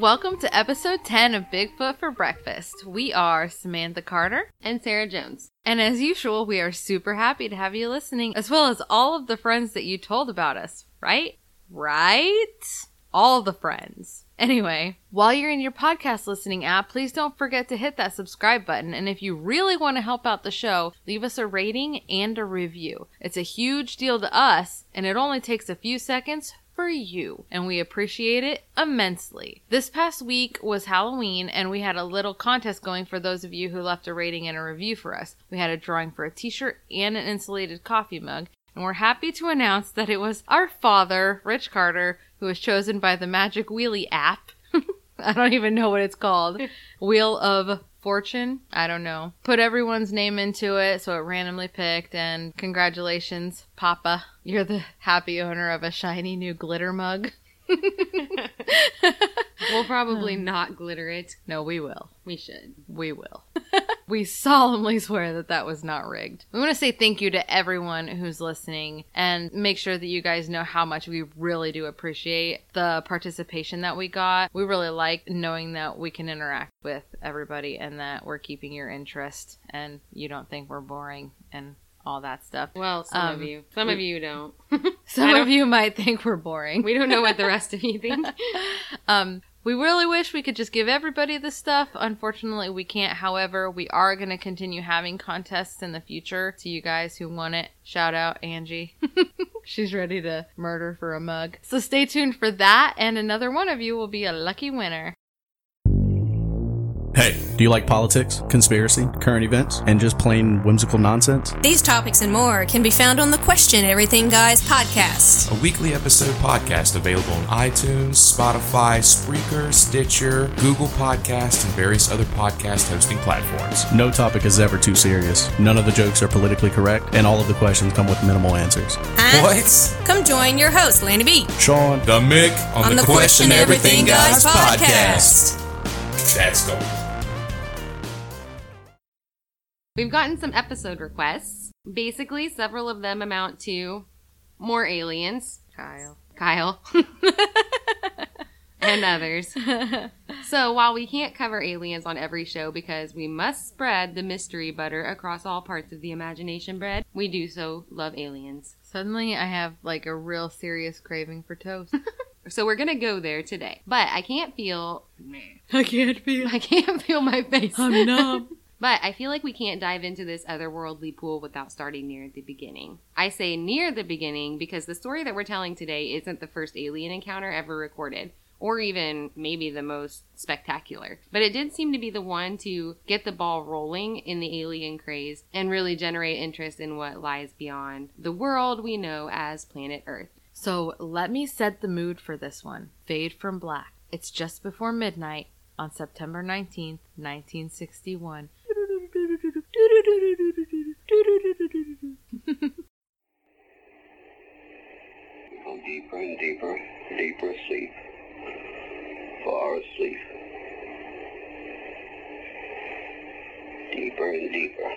Welcome to episode 10 of Bigfoot for Breakfast. We are Samantha Carter. and Sarah Jones. And as usual, we are super happy to have you listening, as well as all of the friends that you told about us, right? Right? All the friends. Anyway, while you're in your podcast listening app, please don't forget to hit that subscribe button. And if you really want to help out the show, leave us a rating and a review. It's a huge deal to us, and it only takes a few seconds for you, and we appreciate it immensely. This past week was Halloween, and we had a little contest going for those of you who left a rating and a review for us. We had a drawing for a t shirt and an insulated coffee mug, and we're happy to announce that it was our father, Rich Carter, who was chosen by the Magic Wheelie app. I don't even know what it's called. Wheel of Fortune? I don't know. Put everyone's name into it, so it randomly picked, and congratulations, Papa. You're the happy owner of a shiny new glitter mug. We'll probably not glitter it. No, we will. We should. We will. we solemnly swear that that was not rigged. We want to say thank you to everyone who's listening and make sure that you guys know how much we really do appreciate the participation that we got. We really like knowing that we can interact with everybody and that we're keeping your interest and you don't think we're boring and all that stuff. Well, some of Um, you. Some of you don't. Some of don't- you might think we're boring. we don't know what the rest of you think. Um, we really wish we could just give everybody this stuff. Unfortunately, we can't. However, we are going to continue having contests in the future to you guys who want it. Shout out Angie. She's ready to murder for a mug. So stay tuned for that, and another one of you will be a lucky winner. Hey, do you like politics, conspiracy, current events, and just plain whimsical nonsense? These topics and more can be found on the Question Everything Guys podcast. a weekly episode podcast available on iTunes, Spotify, Spreaker, Stitcher, Google Podcast, and various other podcast hosting platforms. No topic is ever too serious. None of the jokes are politically correct, and all of the questions come with minimal answers. Huh? What? Come join your host, Lanny B, Sean, The Mick on, on the Question Everything Guys podcast. That's going. We've gotten some episode requests. Basically, several of them amount to more aliens. Kyle. Kyle. and others. So while we can't cover aliens on every show because we must spread the mystery butter across all parts of the imagination bread, we do so love aliens. Suddenly, I have like a real serious craving for toast. So we're gonna go there today. But I can't feel I can't feel. I can't feel my face. I'm numb. But I feel like we can't dive into this otherworldly pool without starting near the beginning. I say near the beginning because the story that we're telling today isn't the first alien encounter ever recorded, or even maybe the most spectacular. But it did seem to be the one to get the ball rolling in the alien craze and really generate interest in what lies beyond the world we know as planet Earth. So let me set the mood for this one. Fade from black. It's just before midnight on September 19th, 1961. Go deeper and deeper, deeper asleep, far asleep, deeper and deeper,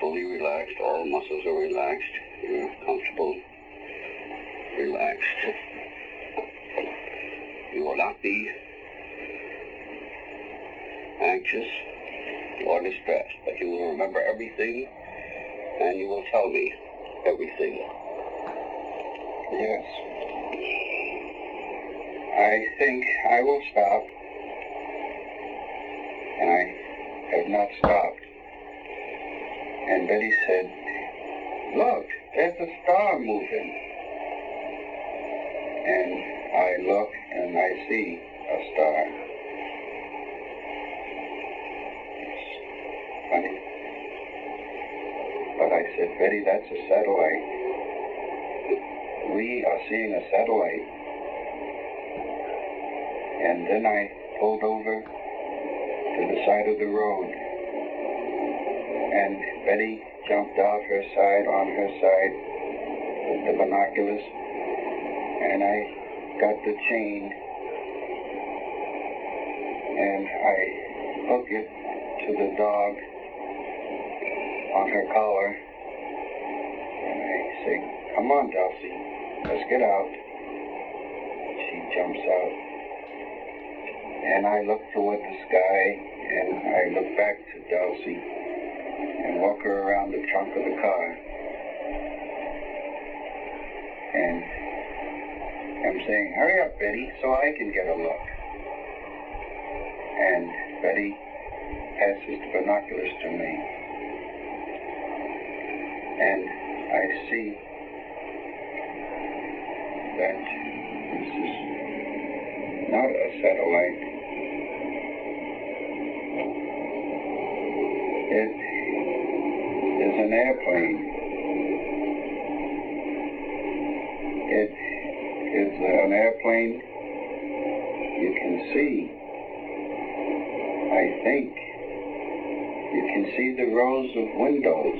fully relaxed, all muscles are relaxed, you're comfortable, relaxed. You will not be anxious or distressed, but you will remember everything and you will tell me everything. Yes. I think I will stop. And I have not stopped. And Betty said, Look, there's a star moving. And I look and I see a star. It's funny. But I said, Betty, that's a satellite we are seeing a satellite. And then I pulled over to the side of the road. And Betty jumped out her side on her side with the binoculars. And I got the chain and I hooked it to the dog on her collar, say, "Come on, Dulcie, let's get out." She jumps out, and I look toward the sky, and I look back to Dulcie and walk her around the trunk of the car. And I'm saying, hurry up, Betty, so I can get a look. And Betty passes the binoculars to me. And I see that this is not a satellite. It is an airplane. It is an airplane you can see. I think you can see the rows of windows.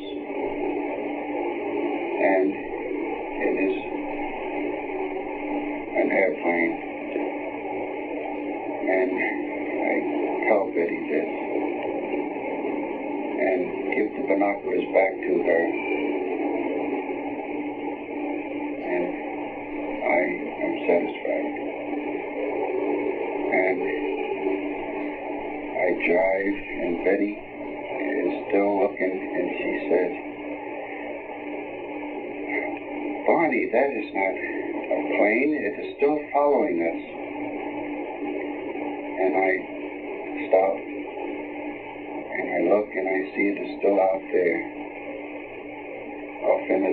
Betty this and give the binoculars back to her. And I am satisfied. And I drive, and Betty is still looking, and she says, Barney, that is not a plane. It is still following us.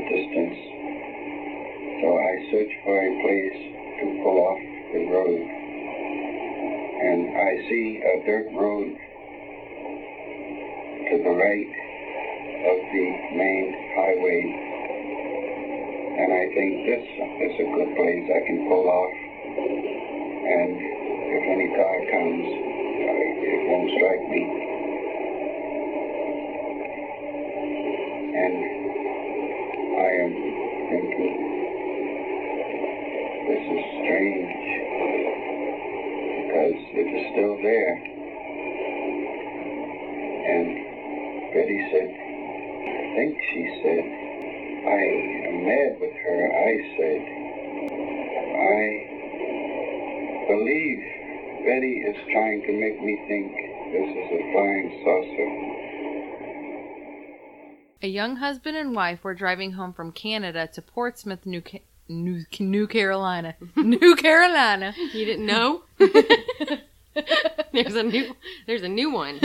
Distance. So I search for a place to pull off the road. And I see a dirt still there. And Betty said, I think she said, I am mad with her. I said, I believe Betty is trying to make me think this is a flying saucer. A young husband and wife were driving home from Canada to Portsmouth, New Ca- New, New Carolina. New Carolina. You didn't know? there's a new there's a new one.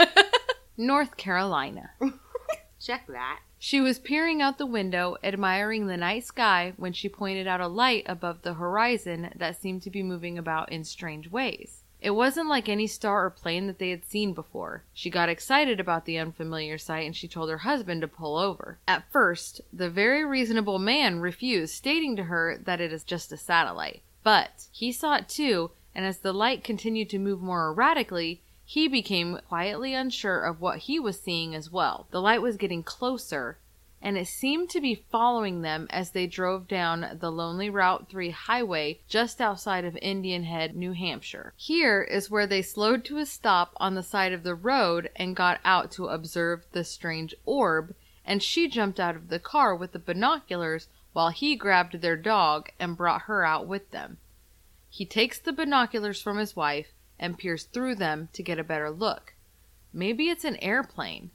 North Carolina. Check that. She was peering out the window, admiring the night sky, when she pointed out a light above the horizon that seemed to be moving about in strange ways. It wasn't like any star or plane that they had seen before. She got excited about the unfamiliar sight and she told her husband to pull over. At first, the very reasonable man refused, stating to her that it is just a satellite. But he saw it too, and as the light continued to move more erratically, he became quietly unsure of what he was seeing as well. The light was getting closer, and it seemed to be following them as they drove down the lonely Route 3 highway just outside of Indian Head, New Hampshire. Here is where they slowed to a stop on the side of the road and got out to observe the strange orb, and she jumped out of the car with the binoculars while he grabbed their dog and brought her out with them. He takes the binoculars from his wife and peers through them to get a better look. Maybe it's an airplane.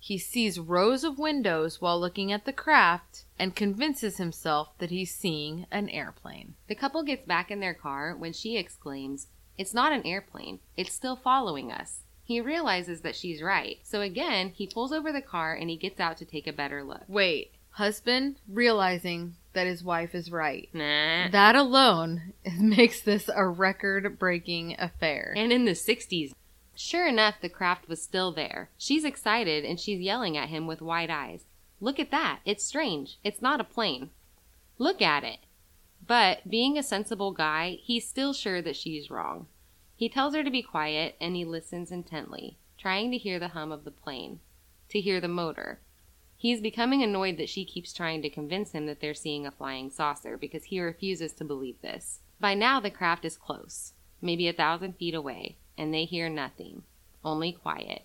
He sees rows of windows while looking at the craft and convinces himself that he's seeing an airplane. The couple gets back in their car when she exclaims, It's not an airplane. It's still following us. He realizes that she's right. So again, he pulls over the car and he gets out to take a better look. Wait, husband realizing that his wife is right. Nah. That alone makes this a record breaking affair. And in the 60s. Sure enough, the craft was still there. She's excited and she's yelling at him with wide eyes. Look at that. It's strange. It's not a plane. Look at it. But, being a sensible guy, he's still sure that she's wrong. He tells her to be quiet and he listens intently, trying to hear the hum of the plane, to hear the motor. He's becoming annoyed that she keeps trying to convince him that they're seeing a flying saucer because he refuses to believe this. By now, the craft is close, maybe a thousand feet away, and they hear nothing, only quiet.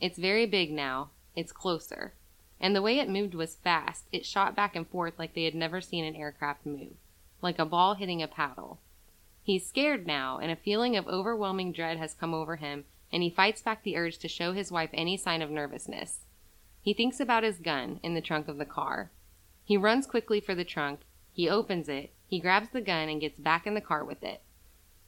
It's very big now, it's closer. And the way it moved was fast. It shot back and forth like they had never seen an aircraft move, like a ball hitting a paddle. He's scared now, and a feeling of overwhelming dread has come over him, and he fights back the urge to show his wife any sign of nervousness. He thinks about his gun in the trunk of the car. He runs quickly for the trunk, he opens it, he grabs the gun and gets back in the car with it.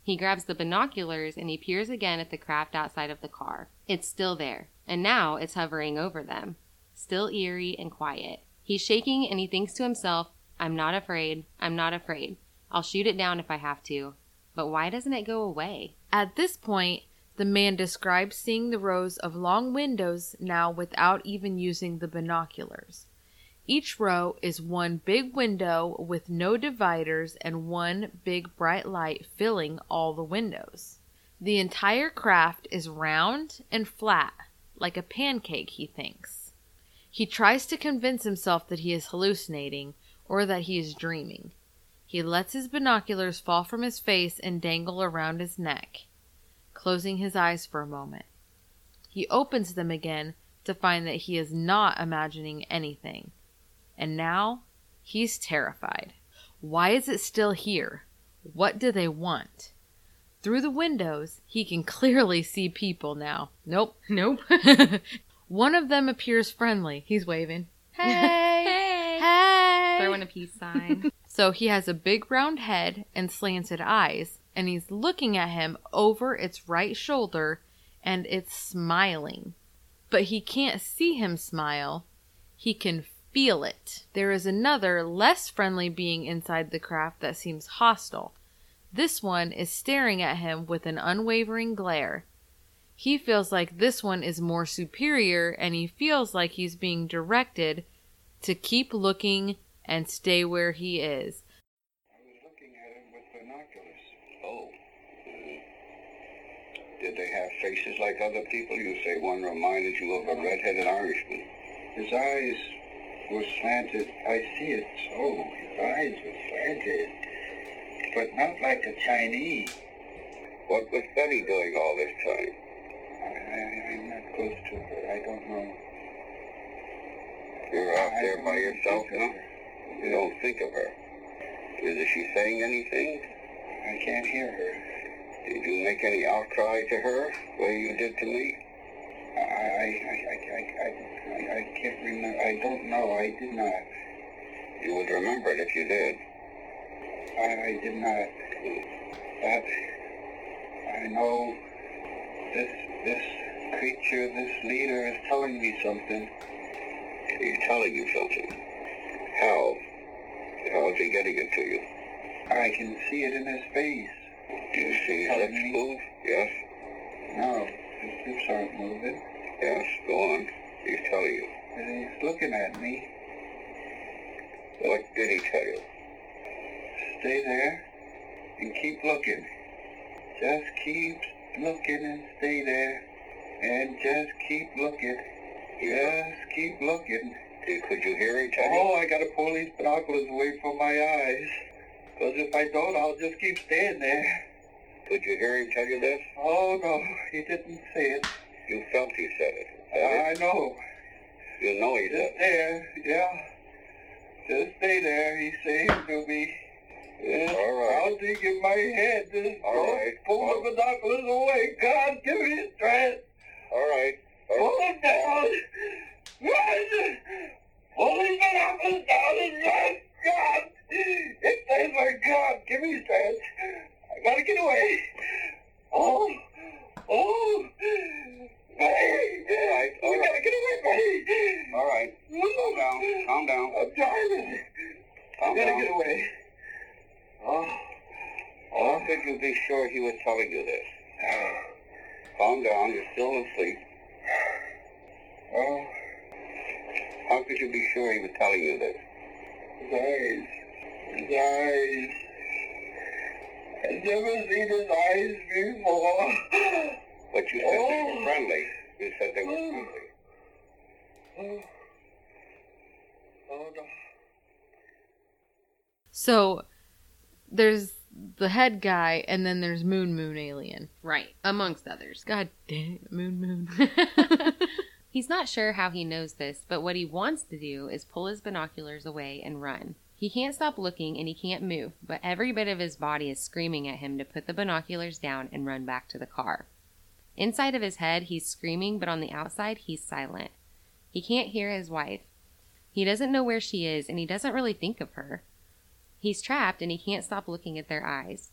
He grabs the binoculars and he peers again at the craft outside of the car. It's still there, and now it's hovering over them, still eerie and quiet. He's shaking and he thinks to himself, I'm not afraid, I'm not afraid. I'll shoot it down if I have to. But why doesn't it go away? At this point, the man describes seeing the rows of long windows now without even using the binoculars. Each row is one big window with no dividers and one big bright light filling all the windows. The entire craft is round and flat, like a pancake, he thinks. He tries to convince himself that he is hallucinating or that he is dreaming. He lets his binoculars fall from his face and dangle around his neck, closing his eyes for a moment. He opens them again to find that he is not imagining anything. And now he's terrified. Why is it still here? What do they want? Through the windows, he can clearly see people now. Nope. Nope. One of them appears friendly. He's waving. Hey! Hey! Hey! Throwing a peace sign. So he has a big round head and slanted eyes, and he's looking at him over its right shoulder, and it's smiling. But he can't see him smile. He can feel it. There is another, less friendly being inside the craft that seems hostile. This one is staring at him with an unwavering glare. He feels like this one is more superior, and he feels like he's being directed to keep looking and stay where he is. I was looking at him with binoculars. Oh. Mhm. Did they have faces like other people? You say one reminded you of a red-headed Irishman. His eyes were slanted. I see it so. His eyes were slanted. But not like a Chinese. What was Betty doing all this time? I, I, I'm not close to her. I don't know. You're out Uh, there by yourself now? You don't think of her. Is she saying anything? I can't hear her. Did you make any outcry to her, the way you did to me? I, I, I, I, I, I, can't remember. I don't know. I did not. You would remember it if you did. I, I did not. But I know this, this creature, this leader is telling me something. He's telling you something. How? How is he getting it to you? I can see it in his face. Do you see his lips move? Yes. No, his lips aren't moving. Yes, go on. He's telling you. And he's looking at me. What did he tell you? Stay there and keep looking. Just keep looking and stay there. And just keep looking. Just keep looking. Could you hear him tell Oh, I gotta pull these binoculars away from my eyes. Because if I don't, I'll just keep staying there. Could you hear him tell you this? Oh, no, he didn't say it. You felt he said it. I know. You know he Just there, yeah. Just stay there, he's saying to me. Yes, All right. I'll dig in my head. Just All right. pull the binoculars away. God, give me strength. All right. Pull it down. Run! Pull the binoculars down and run. God! It says my God, give me strength. I gotta get away. Oh! Oh! Hey! All right, all we gotta get away, buddy. All right. Calm down. Calm down. I'm driving. I gotta get away. Oh. How could you be sure he was telling you this? Calm down. You're still asleep. Oh. How could you be sure he was telling you this? His eyes. His eyes. I've never seen his eyes before. But you said they were hmm. friendly. You said they were friendly. Oh. Oh, no. So there's the head guy, and then there's Moon Moon Alien. Right. Amongst others. God damn it, Moon Moon. He's not sure how he knows this, but what he wants to do is pull his binoculars away and run. He can't stop looking and he can't move, but every bit of his body is screaming at him to put the binoculars down and run back to the car. Inside of his head, he's screaming, but on the outside, he's silent. He can't hear his wife. He doesn't know where she is, and he doesn't really think of her. He's trapped and he can't stop looking at their eyes.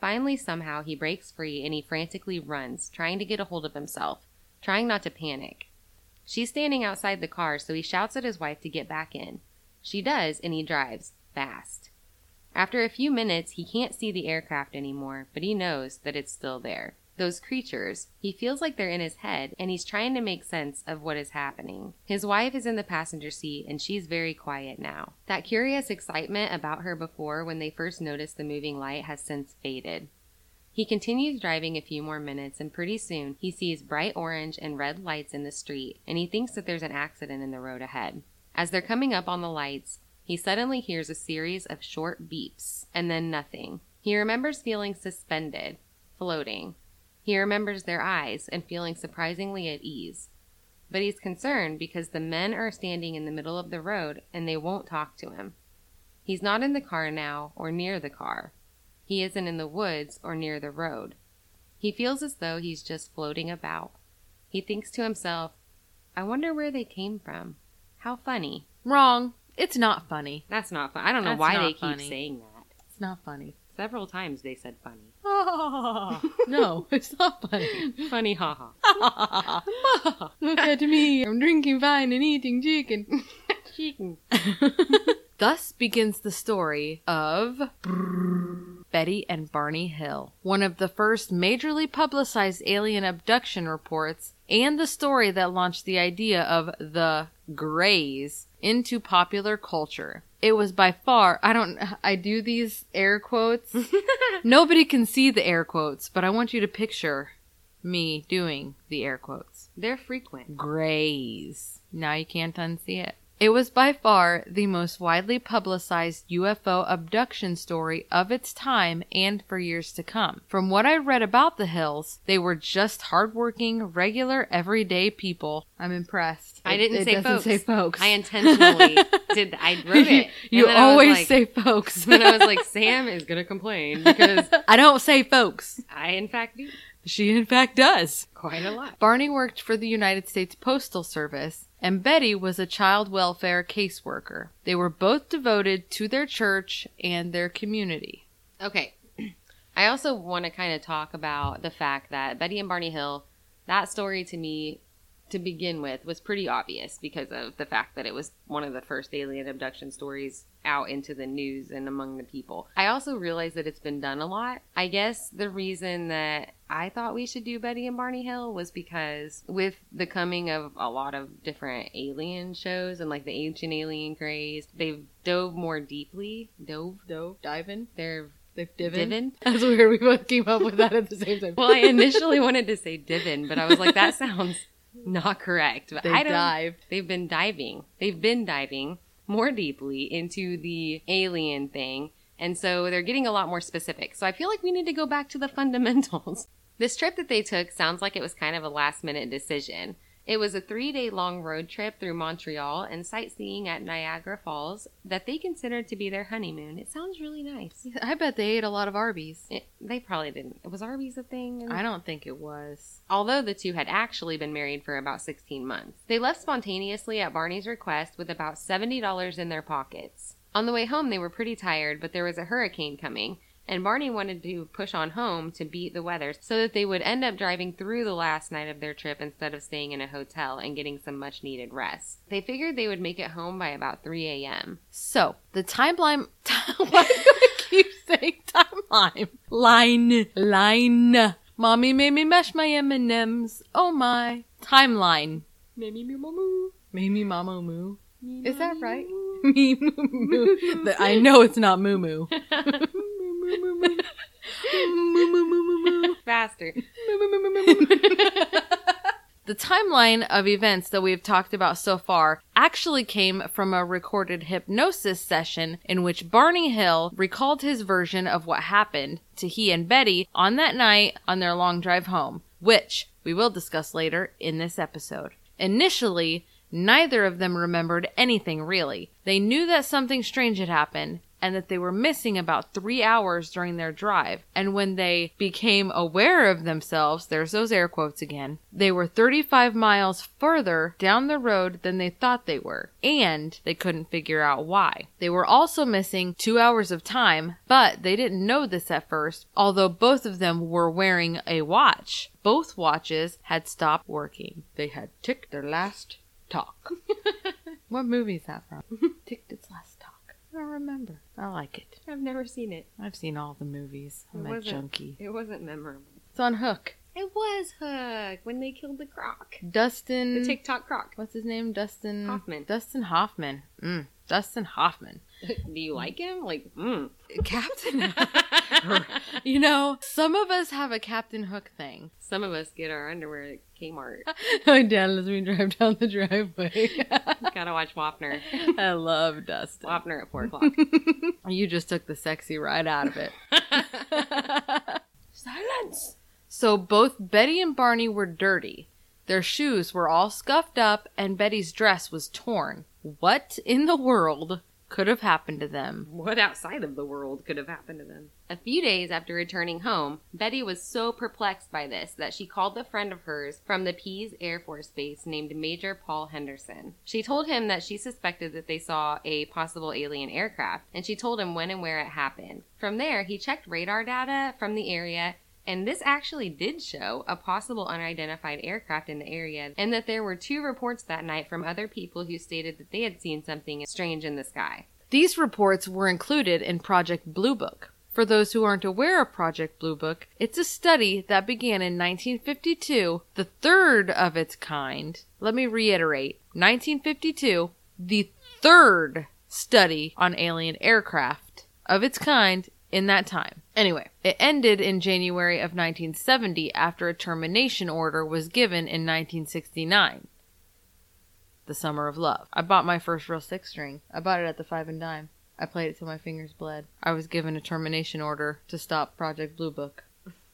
Finally, somehow, he breaks free and he frantically runs, trying to get a hold of himself, trying not to panic. She's standing outside the car, so he shouts at his wife to get back in. She does, and he drives fast. After a few minutes, he can't see the aircraft anymore, but he knows that it's still there. Those creatures, he feels like they're in his head, and he's trying to make sense of what is happening. His wife is in the passenger seat, and she's very quiet now. That curious excitement about her before when they first noticed the moving light has since faded. He continues driving a few more minutes, and pretty soon he sees bright orange and red lights in the street, and he thinks that there's an accident in the road ahead. As they're coming up on the lights, he suddenly hears a series of short beeps, and then nothing. He remembers feeling suspended, floating. He remembers their eyes and feeling surprisingly at ease. But he's concerned because the men are standing in the middle of the road and they won't talk to him. He's not in the car now or near the car. He isn't in the woods or near the road. He feels as though he's just floating about. He thinks to himself, I wonder where they came from. How funny. Wrong. It's not funny. That's not fun. I don't know That's why not they keep funny. saying that. It's not funny. Several times they said funny. Oh no, it's not funny. Funny, haha. Look at me. I'm drinking wine and eating chicken. Chicken. Thus begins the story of Betty and Barney Hill, one of the first majorly publicized alien abduction reports, and the story that launched the idea of the Greys into popular culture. It was by far, I don't, I do these air quotes. Nobody can see the air quotes, but I want you to picture me doing the air quotes. They're frequent. Grays. Now you can't unsee it. It was by far the most widely publicized UFO abduction story of its time and for years to come. From what I read about the Hills, they were just hardworking, regular, everyday people. I'm impressed. I It- didn't it say doesn't folks. say folks. I intentionally did. I wrote it. you and then I was always like- say folks. Then I was like, Sam is gonna complain because I don't say folks. I, in fact, do She in fact does. quite a lot. Barney worked for the United States Postal Service, and Betty was a child welfare caseworker. They were both devoted to their church and their community. Okay. I also want to kind of talk about the fact that Betty and Barney Hill, that story to me, to begin with, was pretty obvious because of the fact that it was one of the first alien abduction stories out into the news and among the people. I also realized that it's been done a lot. I guess the reason that I thought we should do Betty and Barney Hill was because with the coming of a lot of different alien shows and like the ancient alien craze, they've dove more deeply. Dove? Dove, diving, They're they've Divin? That's weird. We both came up with that at the same time. Well, I initially wanted to say divin, but I was like, that sounds not correct. But they I dived. They've been diving. They've been diving more deeply into the alien thing, and so they're getting a lot more specific. So I feel like we need to go back to the fundamentals. This trip that they took sounds like it was kind of a last minute decision. It was a three day long road trip through Montreal and sightseeing at Niagara Falls that they considered to be their honeymoon. It sounds really nice. I bet they ate a lot of Arby's. It, they probably didn't. Was Arby's a thing? I don't think it was. although the two had actually been married for about 16 months. They left spontaneously at Barney's request with about $70 in their pockets. On the way home, they were pretty tired, but there was a hurricane coming, and Barney wanted to push on home to beat the weather so that they would end up driving through the last night of their trip instead of staying in a hotel and getting some much needed rest. They figured they would make it home by about 3 a.m. So the timeline. Why do I keep saying timeline? Line, line. Mommy made me mash my M and M's. Oh my timeline. Mimi mama Mimi mama moo. Is that right? Me moo moo. I know it's not moo moo. Faster. The timeline of events that we've talked about so far actually came from a recorded hypnosis session in which Barney Hill recalled his version of what happened to he and Betty on that night on their long drive home, which we will discuss later in this episode. Initially, neither of them remembered anything really. They knew that something strange had happened and that they were missing about three hours during their drive. And when they became aware of themselves, there's those air quotes again, they were 35 miles further down the road than they thought they were. And they couldn't figure out why. They were also missing two hours of time, but they didn't know this at first, although both of them were wearing a watch. Both watches had stopped working. They had ticked their last talk. what movie is that from? ticked its last talk. I don't remember. I like it. I've never seen it. I've seen all the movies. I'm It a junkie. It wasn't memorable. It's on Hook. It was Hook when they killed the croc. Dustin. The TikTok croc. what's his name? Dustin Hoffman. Dustin Hoffman. Mm, Dustin Hoffman. Do you like him? Like, mm. Captain. you know, some of us have a Captain Hook thing. Some of us get our underwear at Kmart. My dad lets me drive down the driveway. Gotta watch Wapner. I love Dustin. Wapner at 4 o'clock. You just took the sexy right out of it. Silence! So both Betty and Barney were dirty. Their shoes were all scuffed up, and Betty's dress was torn. What in the world could have happened to them? What outside of the world could have happened to them? A few days after returning home, Betty was so perplexed by this that she called a friend of hers from the Pease Air Force Base named Major Paul Henderson. She told him that she suspected that they saw a possible alien aircraft, and she told him when and where it happened. From there, he checked radar data from the area and this actually did show a possible unidentified aircraft in the area, and that there were two reports that night from other people who stated that they had seen something strange in the sky. These reports were included in Project Blue Book. For those who aren't aware of Project Blue Book, it's a study that began in 1952, the third of its kind. Let me reiterate 1952, the third study on alien aircraft of its kind in that time. Anyway, it ended in January of 1970 after a termination order was given in 1969. The Summer of Love. I bought my first real six string. I bought it at the Five and Dime. I played it till my fingers bled. I was given a termination order to stop Project Blue Book.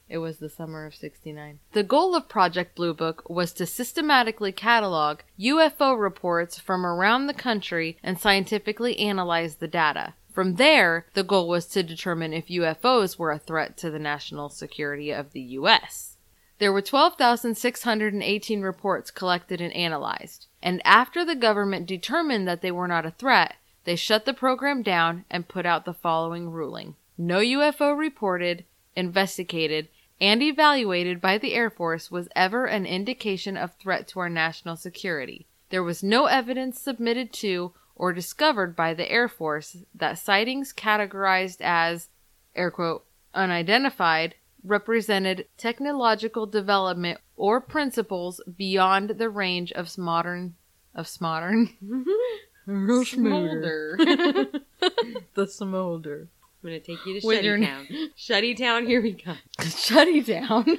It was the summer of 69. The goal of Project Blue Book was to systematically catalog UFO reports from around the country and scientifically analyze the data. From there, the goal was to determine if UFOs were a threat to the national security of the U.S. There were 12,618 reports collected and analyzed, and after the government determined that they were not a threat, they shut the program down and put out the following ruling. No UFO reported, investigated, and evaluated by the Air Force was ever an indication of threat to our national security. There was no evidence submitted to or discovered by the Air Force that sightings categorized as, air quote, unidentified represented technological development or principles beyond the range of modern of modern real Smolder. I'm gonna take you to With your- Shutty Town. Shutty Town, here we come. shutty down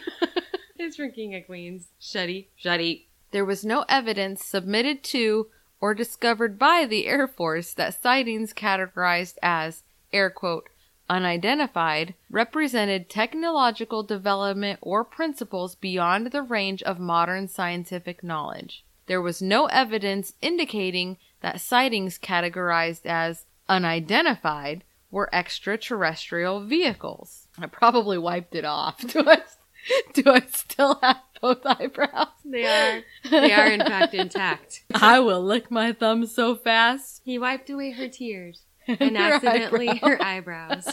It's for King of Queens. Shutty. Shutty. there was no evidence submitted to or discovered by the Air Force that sightings categorized as air quote unidentified represented technological development or principles beyond the range of modern scientific knowledge. There was no evidence indicating that sightings categorized as unidentified were extraterrestrial vehicles. I probably wiped it off. I, do I still have both eyebrows? They are. They are in fact intact. I will lick my thumb so fast. He wiped away her tears and Her accidentally eyebrow. her eyebrows.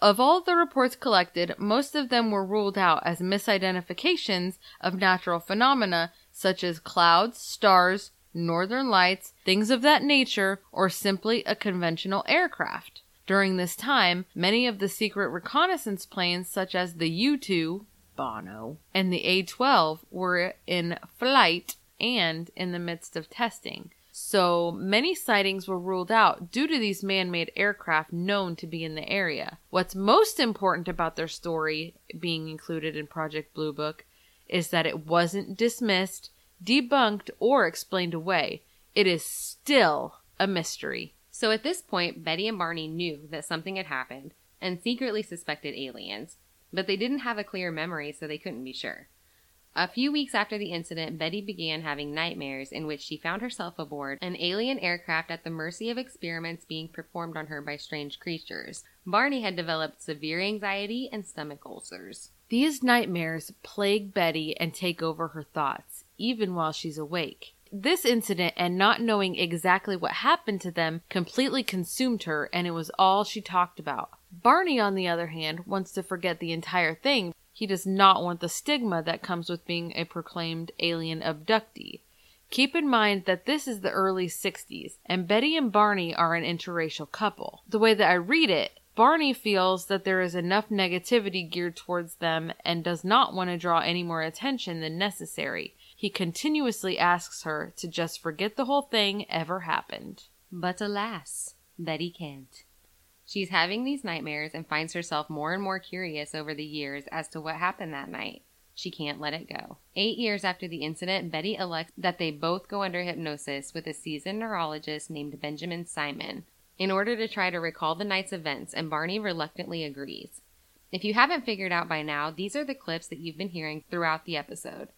Of all the reports collected, most of them were ruled out as misidentifications of natural phenomena such as clouds, stars, northern lights, things of that nature, or simply a conventional aircraft. During this time, many of the secret reconnaissance planes, such as the U 2, Bono, and the A 12, were in flight and in the midst of testing. So many sightings were ruled out due to these man made aircraft known to be in the area. What's most important about their story being included in Project Blue Book is that it wasn't dismissed, debunked, or explained away. It is still a mystery. So at this point, Betty and Barney knew that something had happened and secretly suspected aliens, but they didn't have a clear memory, so they couldn't be sure. A few weeks after the incident, Betty began having nightmares in which she found herself aboard an alien aircraft at the mercy of experiments being performed on her by strange creatures. Barney had developed severe anxiety and stomach ulcers. These nightmares plague Betty and take over her thoughts, even while she's awake. This incident and not knowing exactly what happened to them completely consumed her, and it was all she talked about. Barney, on the other hand, wants to forget the entire thing. He does not want the stigma that comes with being a proclaimed alien abductee. Keep in mind that this is the early 60s, and Betty and Barney are an interracial couple. The way that I read it, Barney feels that there is enough negativity geared towards them and does not want to draw any more attention than necessary. He continuously asks her to just forget the whole thing ever happened. But alas, Betty can't. She's having these nightmares and finds herself more and more curious over the years as to what happened that night. She can't let it go. Eight years after the incident, Betty elects that they both go under hypnosis with a seasoned neurologist named Benjamin Simon in order to try to recall the night's events, and Barney reluctantly agrees. If you haven't figured out by now, these are the clips that you've been hearing throughout the episode.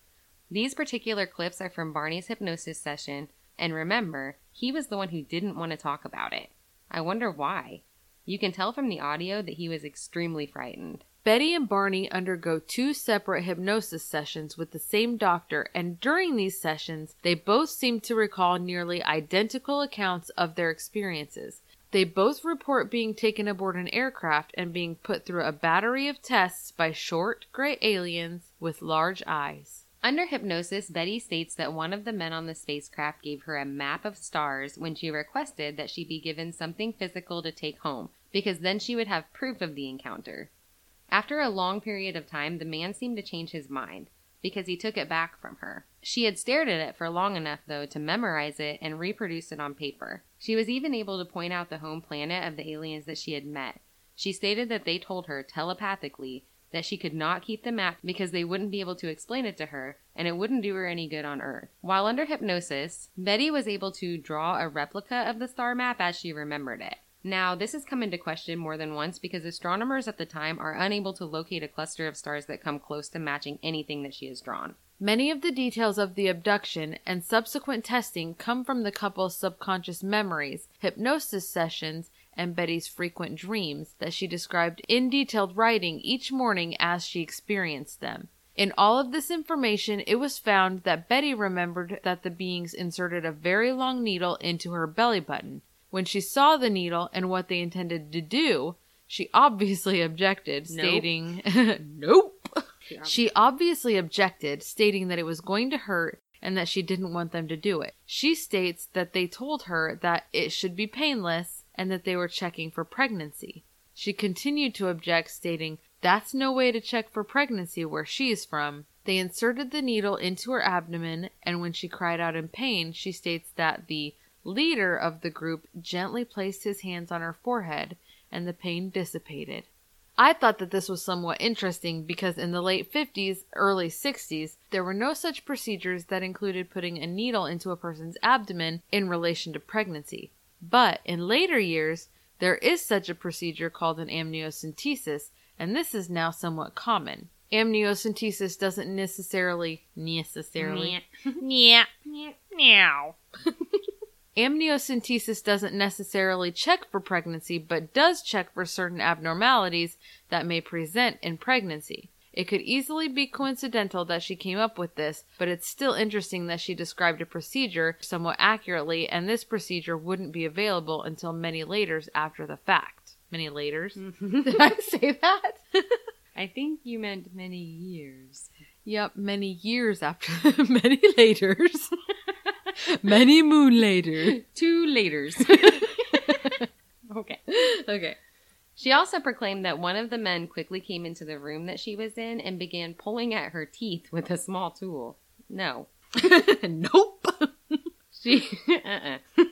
These particular clips are from Barney's hypnosis session, and remember, he was the one who didn't want to talk about it. I wonder why. You can tell from the audio that he was extremely frightened. Betty and Barney undergo two separate hypnosis sessions with the same doctor, and during these sessions, they both seem to recall nearly identical accounts of their experiences. They both report being taken aboard an aircraft and being put through a battery of tests by short, gray aliens with large eyes. Under hypnosis, Betty states that one of the men on the spacecraft gave her a map of stars when she requested that she be given something physical to take home, because then she would have proof of the encounter. After a long period of time, the man seemed to change his mind because he took it back from her. She had stared at it for long enough, though, to memorize it and reproduce it on paper. She was even able to point out the home planet of the aliens that she had met. She stated that they told her telepathically that she could not keep the map because they wouldn't be able to explain it to her and it wouldn't do her any good on Earth. While under hypnosis, Betty was able to draw a replica of the star map as she remembered it. Now, this has come into question more than once because astronomers at the time are unable to locate a cluster of stars that come close to matching anything that she has drawn. Many of the details of the abduction and subsequent testing come from the couple's subconscious memories, hypnosis sessions, and Betty's frequent dreams that she described in detailed writing each morning as she experienced them. In all of this information, it was found that Betty remembered that the beings inserted a very long needle into her belly button. When she saw the needle and what they intended to do, she obviously objected, Nope. stating, Nope. She obviously objected, stating that it was going to hurt and that she didn't want them to do it. She states that they told her that it should be painless and that they were checking for pregnancy. She continued to object, stating, That's no way to check for pregnancy where she's from. They inserted the needle into her abdomen, and when she cried out in pain, she states that the leader of the group gently placed his hands on her forehead and the pain dissipated. I thought that this was somewhat interesting because in the late 50s, early 60s, there were no such procedures that included putting a needle into a person's abdomen in relation to pregnancy. But in later years, there is such a procedure called an amniocentesis, and this is now somewhat common. Amniocentesis doesn't necessarily necessarily Yeah. Meow. Amniocentesis doesn't necessarily check for pregnancy, but does check for certain abnormalities that may present in pregnancy. It could easily be coincidental that she came up with this, but it's still interesting that she described a procedure somewhat accurately, and this procedure wouldn't be available until many laters after the fact. Many laters? Mm-hmm. Did I say that? I think you meant many years. yep, many years after. many laters. many moon later. Two laters. okay. Okay. She also proclaimed that one of the men quickly came into the room that she was in and began pulling at her teeth with a small tool. No. nope. She uh-uh.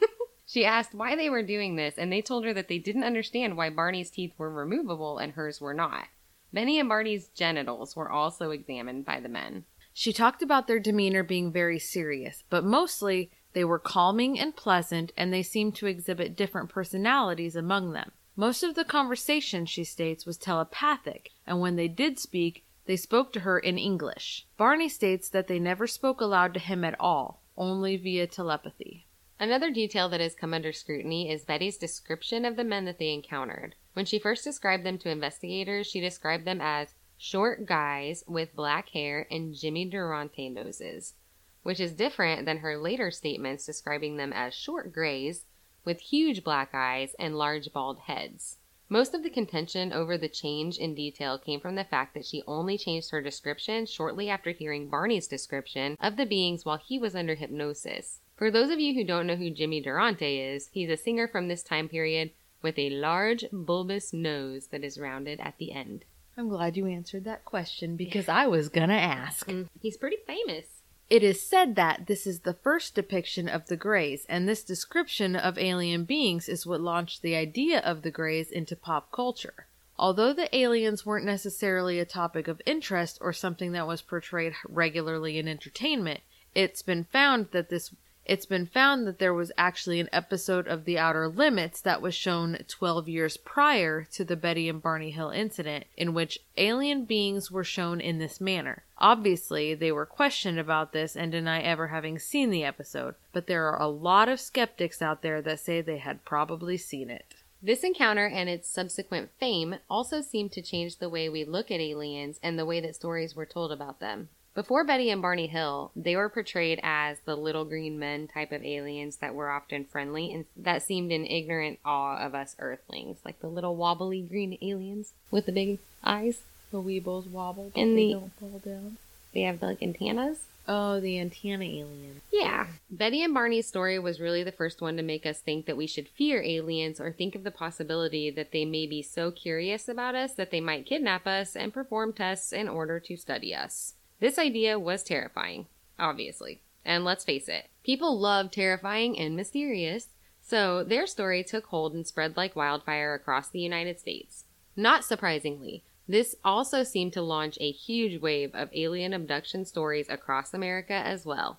She asked why they were doing this, and they told her that they didn't understand why Barney's teeth were removable and hers were not. Benny and Barney's genitals were also examined by the men. She talked about their demeanor being very serious, but mostly they were calming and pleasant, and they seemed to exhibit different personalities among them. Most of the conversation, she states, was telepathic, and when they did speak, they spoke to her in English. Barney states that they never spoke aloud to him at all, only via telepathy. Another detail that has come under scrutiny is Betty's description of the men that they encountered. When she first described them to investigators, she described them as short guys with black hair and Jimmy Durante noses, which is different than her later statements describing them as short grays with huge black eyes and large bald heads. Most of the contention over the change in detail came from the fact that she only changed her description shortly after hearing Barney's description of the beings while he was under hypnosis. For those of you who don't know who Jimmy Durante is, he's a singer from this time period with a large bulbous nose that is rounded at the end. I'm glad you answered that question because I was gonna ask. Mm, He's pretty famous. It is said that this is the first depiction of the Greys, and this description of alien beings is what launched the idea of the Greys into pop culture. Although the aliens weren't necessarily a topic of interest or something that was portrayed regularly in entertainment, it's been found that this it's been found that there was actually an episode of The Outer Limits that was shown 12 years prior to the Betty and Barney Hill incident, in which alien beings were shown in this manner. Obviously, they were questioned about this and deny ever having seen the episode, but there are a lot of skeptics out there that say they had probably seen it. This encounter and its subsequent fame also seemed to change the way we look at aliens and the way that stories were told about them. Before Betty and Barney Hill, they were portrayed as the little green men type of aliens that were often friendly and that seemed in ignorant awe of us earthlings, like the little wobbly green aliens with the big eyes. The Weebles wobble, but And they the- don't fall down. They have like antennas. Oh, the antenna alien. Yeah. Betty and Barney's story was really the first one to make us think that we should fear aliens or think of the possibility that they may be so curious about us that they might kidnap us and perform tests in order to study us. This idea was terrifying, obviously. And let's face it, people love terrifying and mysterious, so their story took hold and spread like wildfire across the United States. Not surprisingly, this also seemed to launch a huge wave of alien abduction stories across America as well.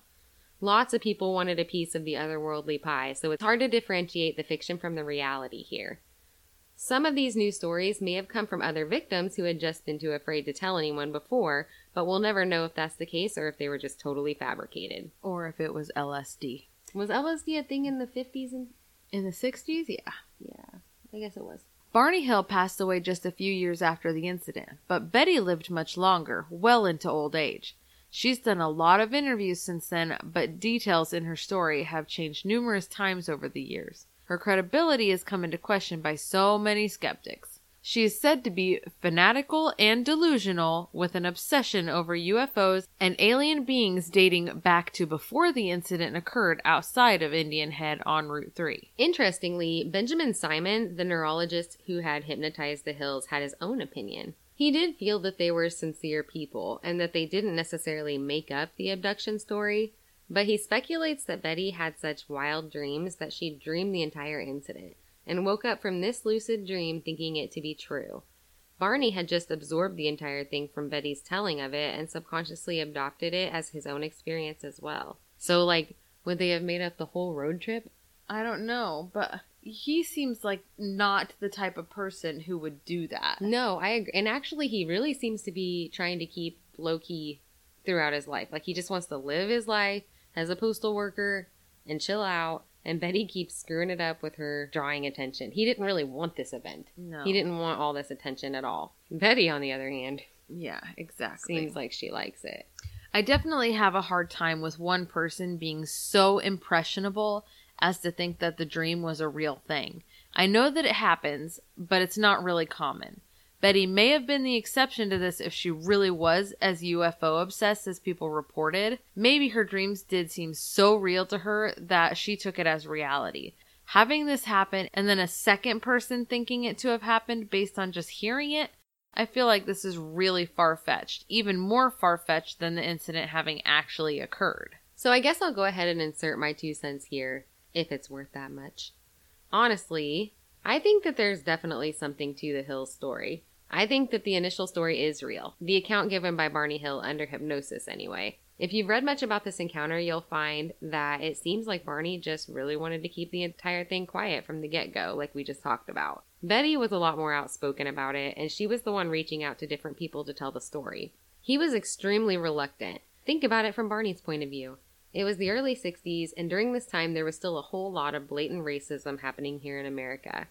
Lots of people wanted a piece of the otherworldly pie, so it's hard to differentiate the fiction from the reality here. Some of these new stories may have come from other victims who had just been too afraid to tell anyone before, but we'll never know if that's the case or if they were just totally fabricated. Or if it was LSD. Was LSD a thing in the 50s? And In the 60s? Yeah. yeah, I guess it was. Barney Hill passed away just a few years after the incident, but Betty lived much longer, well into old age. She's done a lot of interviews since then, but details in her story have changed numerous times over the years. Her credibility has come into question by so many skeptics. She is said to be fanatical and delusional with an obsession over UFOs and alien beings dating back to before the incident occurred outside of Indian Head on Route 3. Interestingly, Benjamin Simon, the neurologist who had hypnotized the Hills, had his own opinion. He did feel that they were sincere people and that they didn't necessarily make up the abduction story, but he speculates that Betty had such wild dreams that she dreamed the entire incident and woke up from this lucid dream thinking it to be true. Barney had just absorbed the entire thing from Betty's telling of it and subconsciously adopted it as his own experience as well. So, like, would they have made up the whole road trip? I don't know, but he seems like not the type of person who would do that. No, I agree. And actually, he really seems to be trying to keep low key throughout his life. Like, he just wants to live his life as a postal worker and chill out. And Betty keeps screwing it up with her drawing attention. He didn't really want this event. No. He didn't want all this attention at all. Betty, on the other hand, Yeah, exactly. seems like she likes it. I definitely have a hard time with one person being so impressionable as to think that the dream was a real thing. I know that it happens, but it's not really common. Betty may have been the exception to this if she really was as UFO obsessed as people reported. Maybe her dreams did seem so real to her that she took it as reality. Having this happen and then a second person thinking it to have happened based on just hearing it, I feel like this is really far fetched, even more far fetched than the incident having actually occurred. So I guess I'll go ahead and insert my two cents here, if it's worth that much. Honestly, I think that there's definitely something to the Hills story. I think that the initial story is real. The account given by Barney Hill under hypnosis, anyway. If you've read much about this encounter, you'll find that it seems like Barney just really wanted to keep the entire thing quiet from the get go, like we just talked about. Betty was a lot more outspoken about it, and she was the one reaching out to different people to tell the story. He was extremely reluctant. Think about it from Barney's point of view. It was the early 60s, and during this time, there was still a whole lot of blatant racism happening here in America.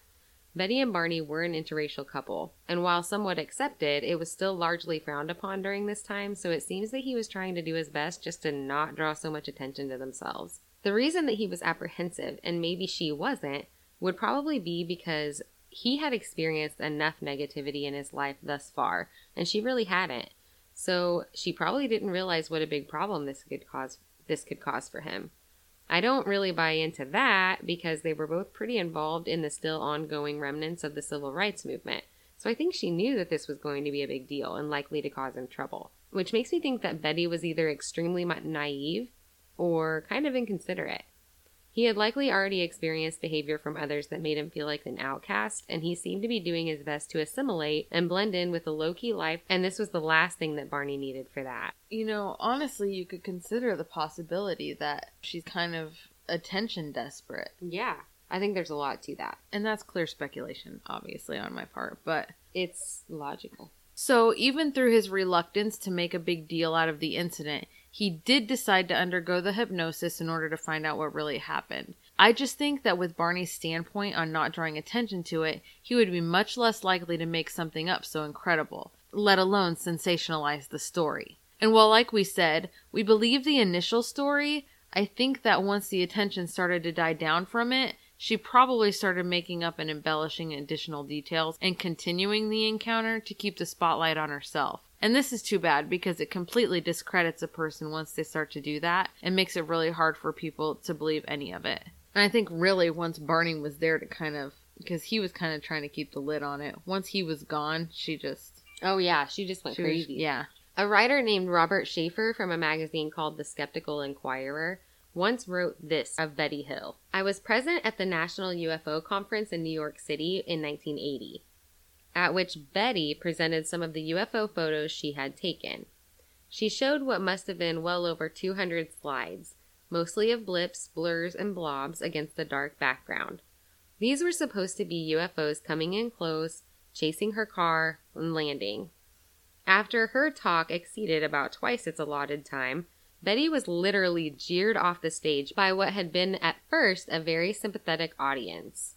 Betty and Barney were an interracial couple, and while somewhat accepted, it was still largely frowned upon during this time, so it seems that he was trying to do his best just to not draw so much attention to themselves. The reason that he was apprehensive, and maybe she wasn't, would probably be because he had experienced enough negativity in his life thus far, and she really hadn't. So she probably didn't realize what a big problem this could cause this could cause for him. I don't really buy into that because they were both pretty involved in the still ongoing remnants of the civil rights movement. So I think she knew that this was going to be a big deal and likely to cause him trouble. Which makes me think that Betty was either extremely naive or kind of inconsiderate. He had likely already experienced behavior from others that made him feel like an outcast, and he seemed to be doing his best to assimilate and blend in with the low key life, and this was the last thing that Barney needed for that. You know, honestly, you could consider the possibility that she's kind of attention desperate. Yeah, I think there's a lot to that. And that's clear speculation, obviously, on my part, but It's logical. So, even through his reluctance to make a big deal out of the incident, he did decide to undergo the hypnosis in order to find out what really happened. I just think that with Barney's standpoint on not drawing attention to it, he would be much less likely to make something up so incredible, let alone sensationalize the story. And while, like we said, we believe the initial story, I think that once the attention started to die down from it, she probably started making up and embellishing additional details and continuing the encounter to keep the spotlight on herself. And this is too bad because it completely discredits a person once they start to do that and makes it really hard for people to believe any of it. And I think really once Barney was there to kind of, because he was kind of trying to keep the lid on it, once he was gone, she just. Oh, yeah, she just went She was, crazy. yeah. A writer named Robert Sheaffer from a magazine called The Skeptical Inquirer once wrote this of Betty Hill I was present at the National UFO Conference in New York City in 1980, at which Betty presented some of the UFO photos she had taken. She showed what must have been well over 200 slides, mostly of blips, blurs, and blobs against a dark background. These were supposed to be UFOs coming in close, chasing her car, and landing. After her talk exceeded about twice its allotted time, Betty was literally jeered off the stage by what had been at first a very sympathetic audience.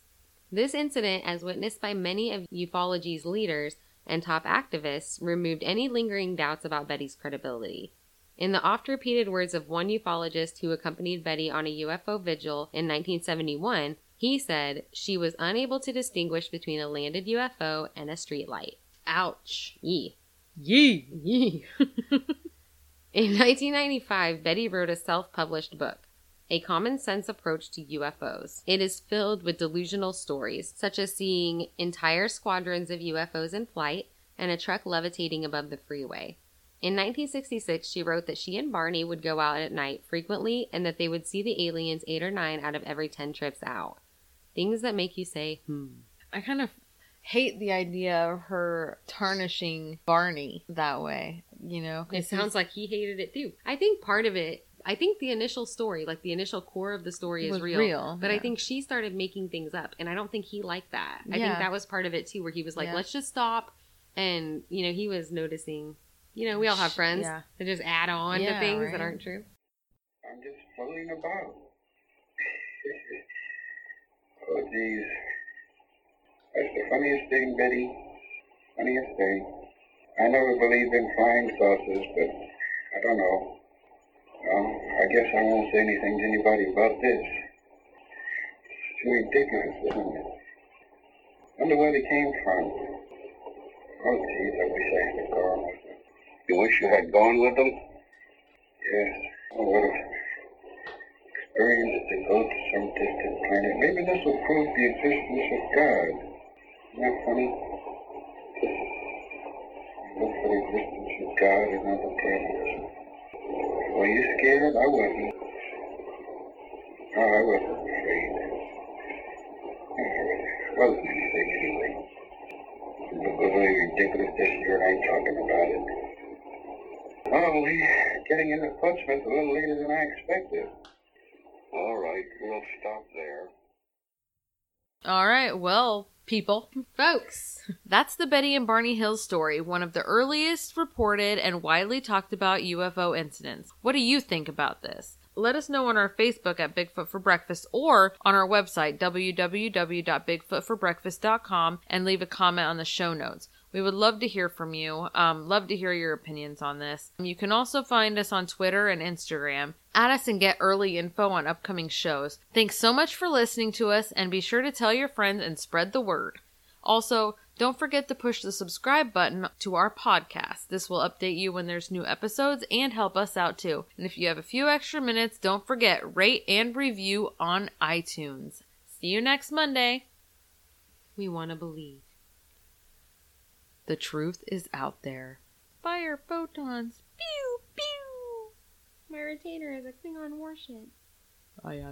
This incident, as witnessed by many of ufology's leaders and top activists, removed any lingering doubts about Betty's credibility. In the oft repeated words of one ufologist who accompanied Betty on a UFO vigil in 1971, he said she was unable to distinguish between a landed UFO and a streetlight. Ouch. Yee. Yee. Yee. In 1995, Betty wrote a self published book, A Common Sense Approach to UFOs. It is filled with delusional stories, such as seeing entire squadrons of UFOs in flight and a truck levitating above the freeway. In 1966, she wrote that she and Barney would go out at night frequently and that they would see the aliens eight or nine out of every 10 trips out. Things that make you say, hmm. I kind of hate the idea of her tarnishing Barney that way, you know? It sounds like he hated it too. I think part of it, I think the initial story, like the initial core of the story is real. real, but I think she started making things up. And I don't think he liked that. I Yeah. think that was part of it too, where he was like, Yeah. let's just stop. And, you know, he was noticing, you know, we all have friends Yeah. that just add on Yeah, to things right. that aren't true. I'm just floating about. oh, jeez. That's the funniest thing, Betty. Funniest thing. I never believed in flying saucers, but I don't know. Um, I guess I won't say anything to anybody about this. It's too ridiculous, isn't it? Wonder where they came from. Oh, geez, I wish I had gone with them. You wish you had gone with them? Yes. Oh, what a experience to go to some distant planet. Maybe this will prove the existence of God. Isn't that funny? Look for the existence of God in other planets. Were you scared? I wasn't. No, oh, I wasn't afraid. Oh, I wasn't sick anyway. It was really ridiculous this you and I talking about it. Probably getting into punishment a little later than I expected. All right, we'll stop there. All right, well, people. Folks, That's the Betty and Barney Hill story, one of the earliest reported and widely talked about UFO incidents. What do you think about this? Let us know on our Facebook at Bigfoot for Breakfast or on our website www.bigfootforbreakfast.com and leave a comment on the show notes. We would love to hear from you. Um, love to hear your opinions on this. You can also find us on Twitter and Instagram. Add us and get early info on upcoming shows. Thanks so much for listening to us, and be sure to tell your friends and spread the word. Also, don't forget to push the subscribe button to our podcast. This will update you when there's new episodes and help us out too. And if you have a few extra minutes, don't forget rate and review on iTunes. See you next Monday. we want to believe. The truth is out there. Fire photons. Pew pew. My retainer is a Klingon warship. I am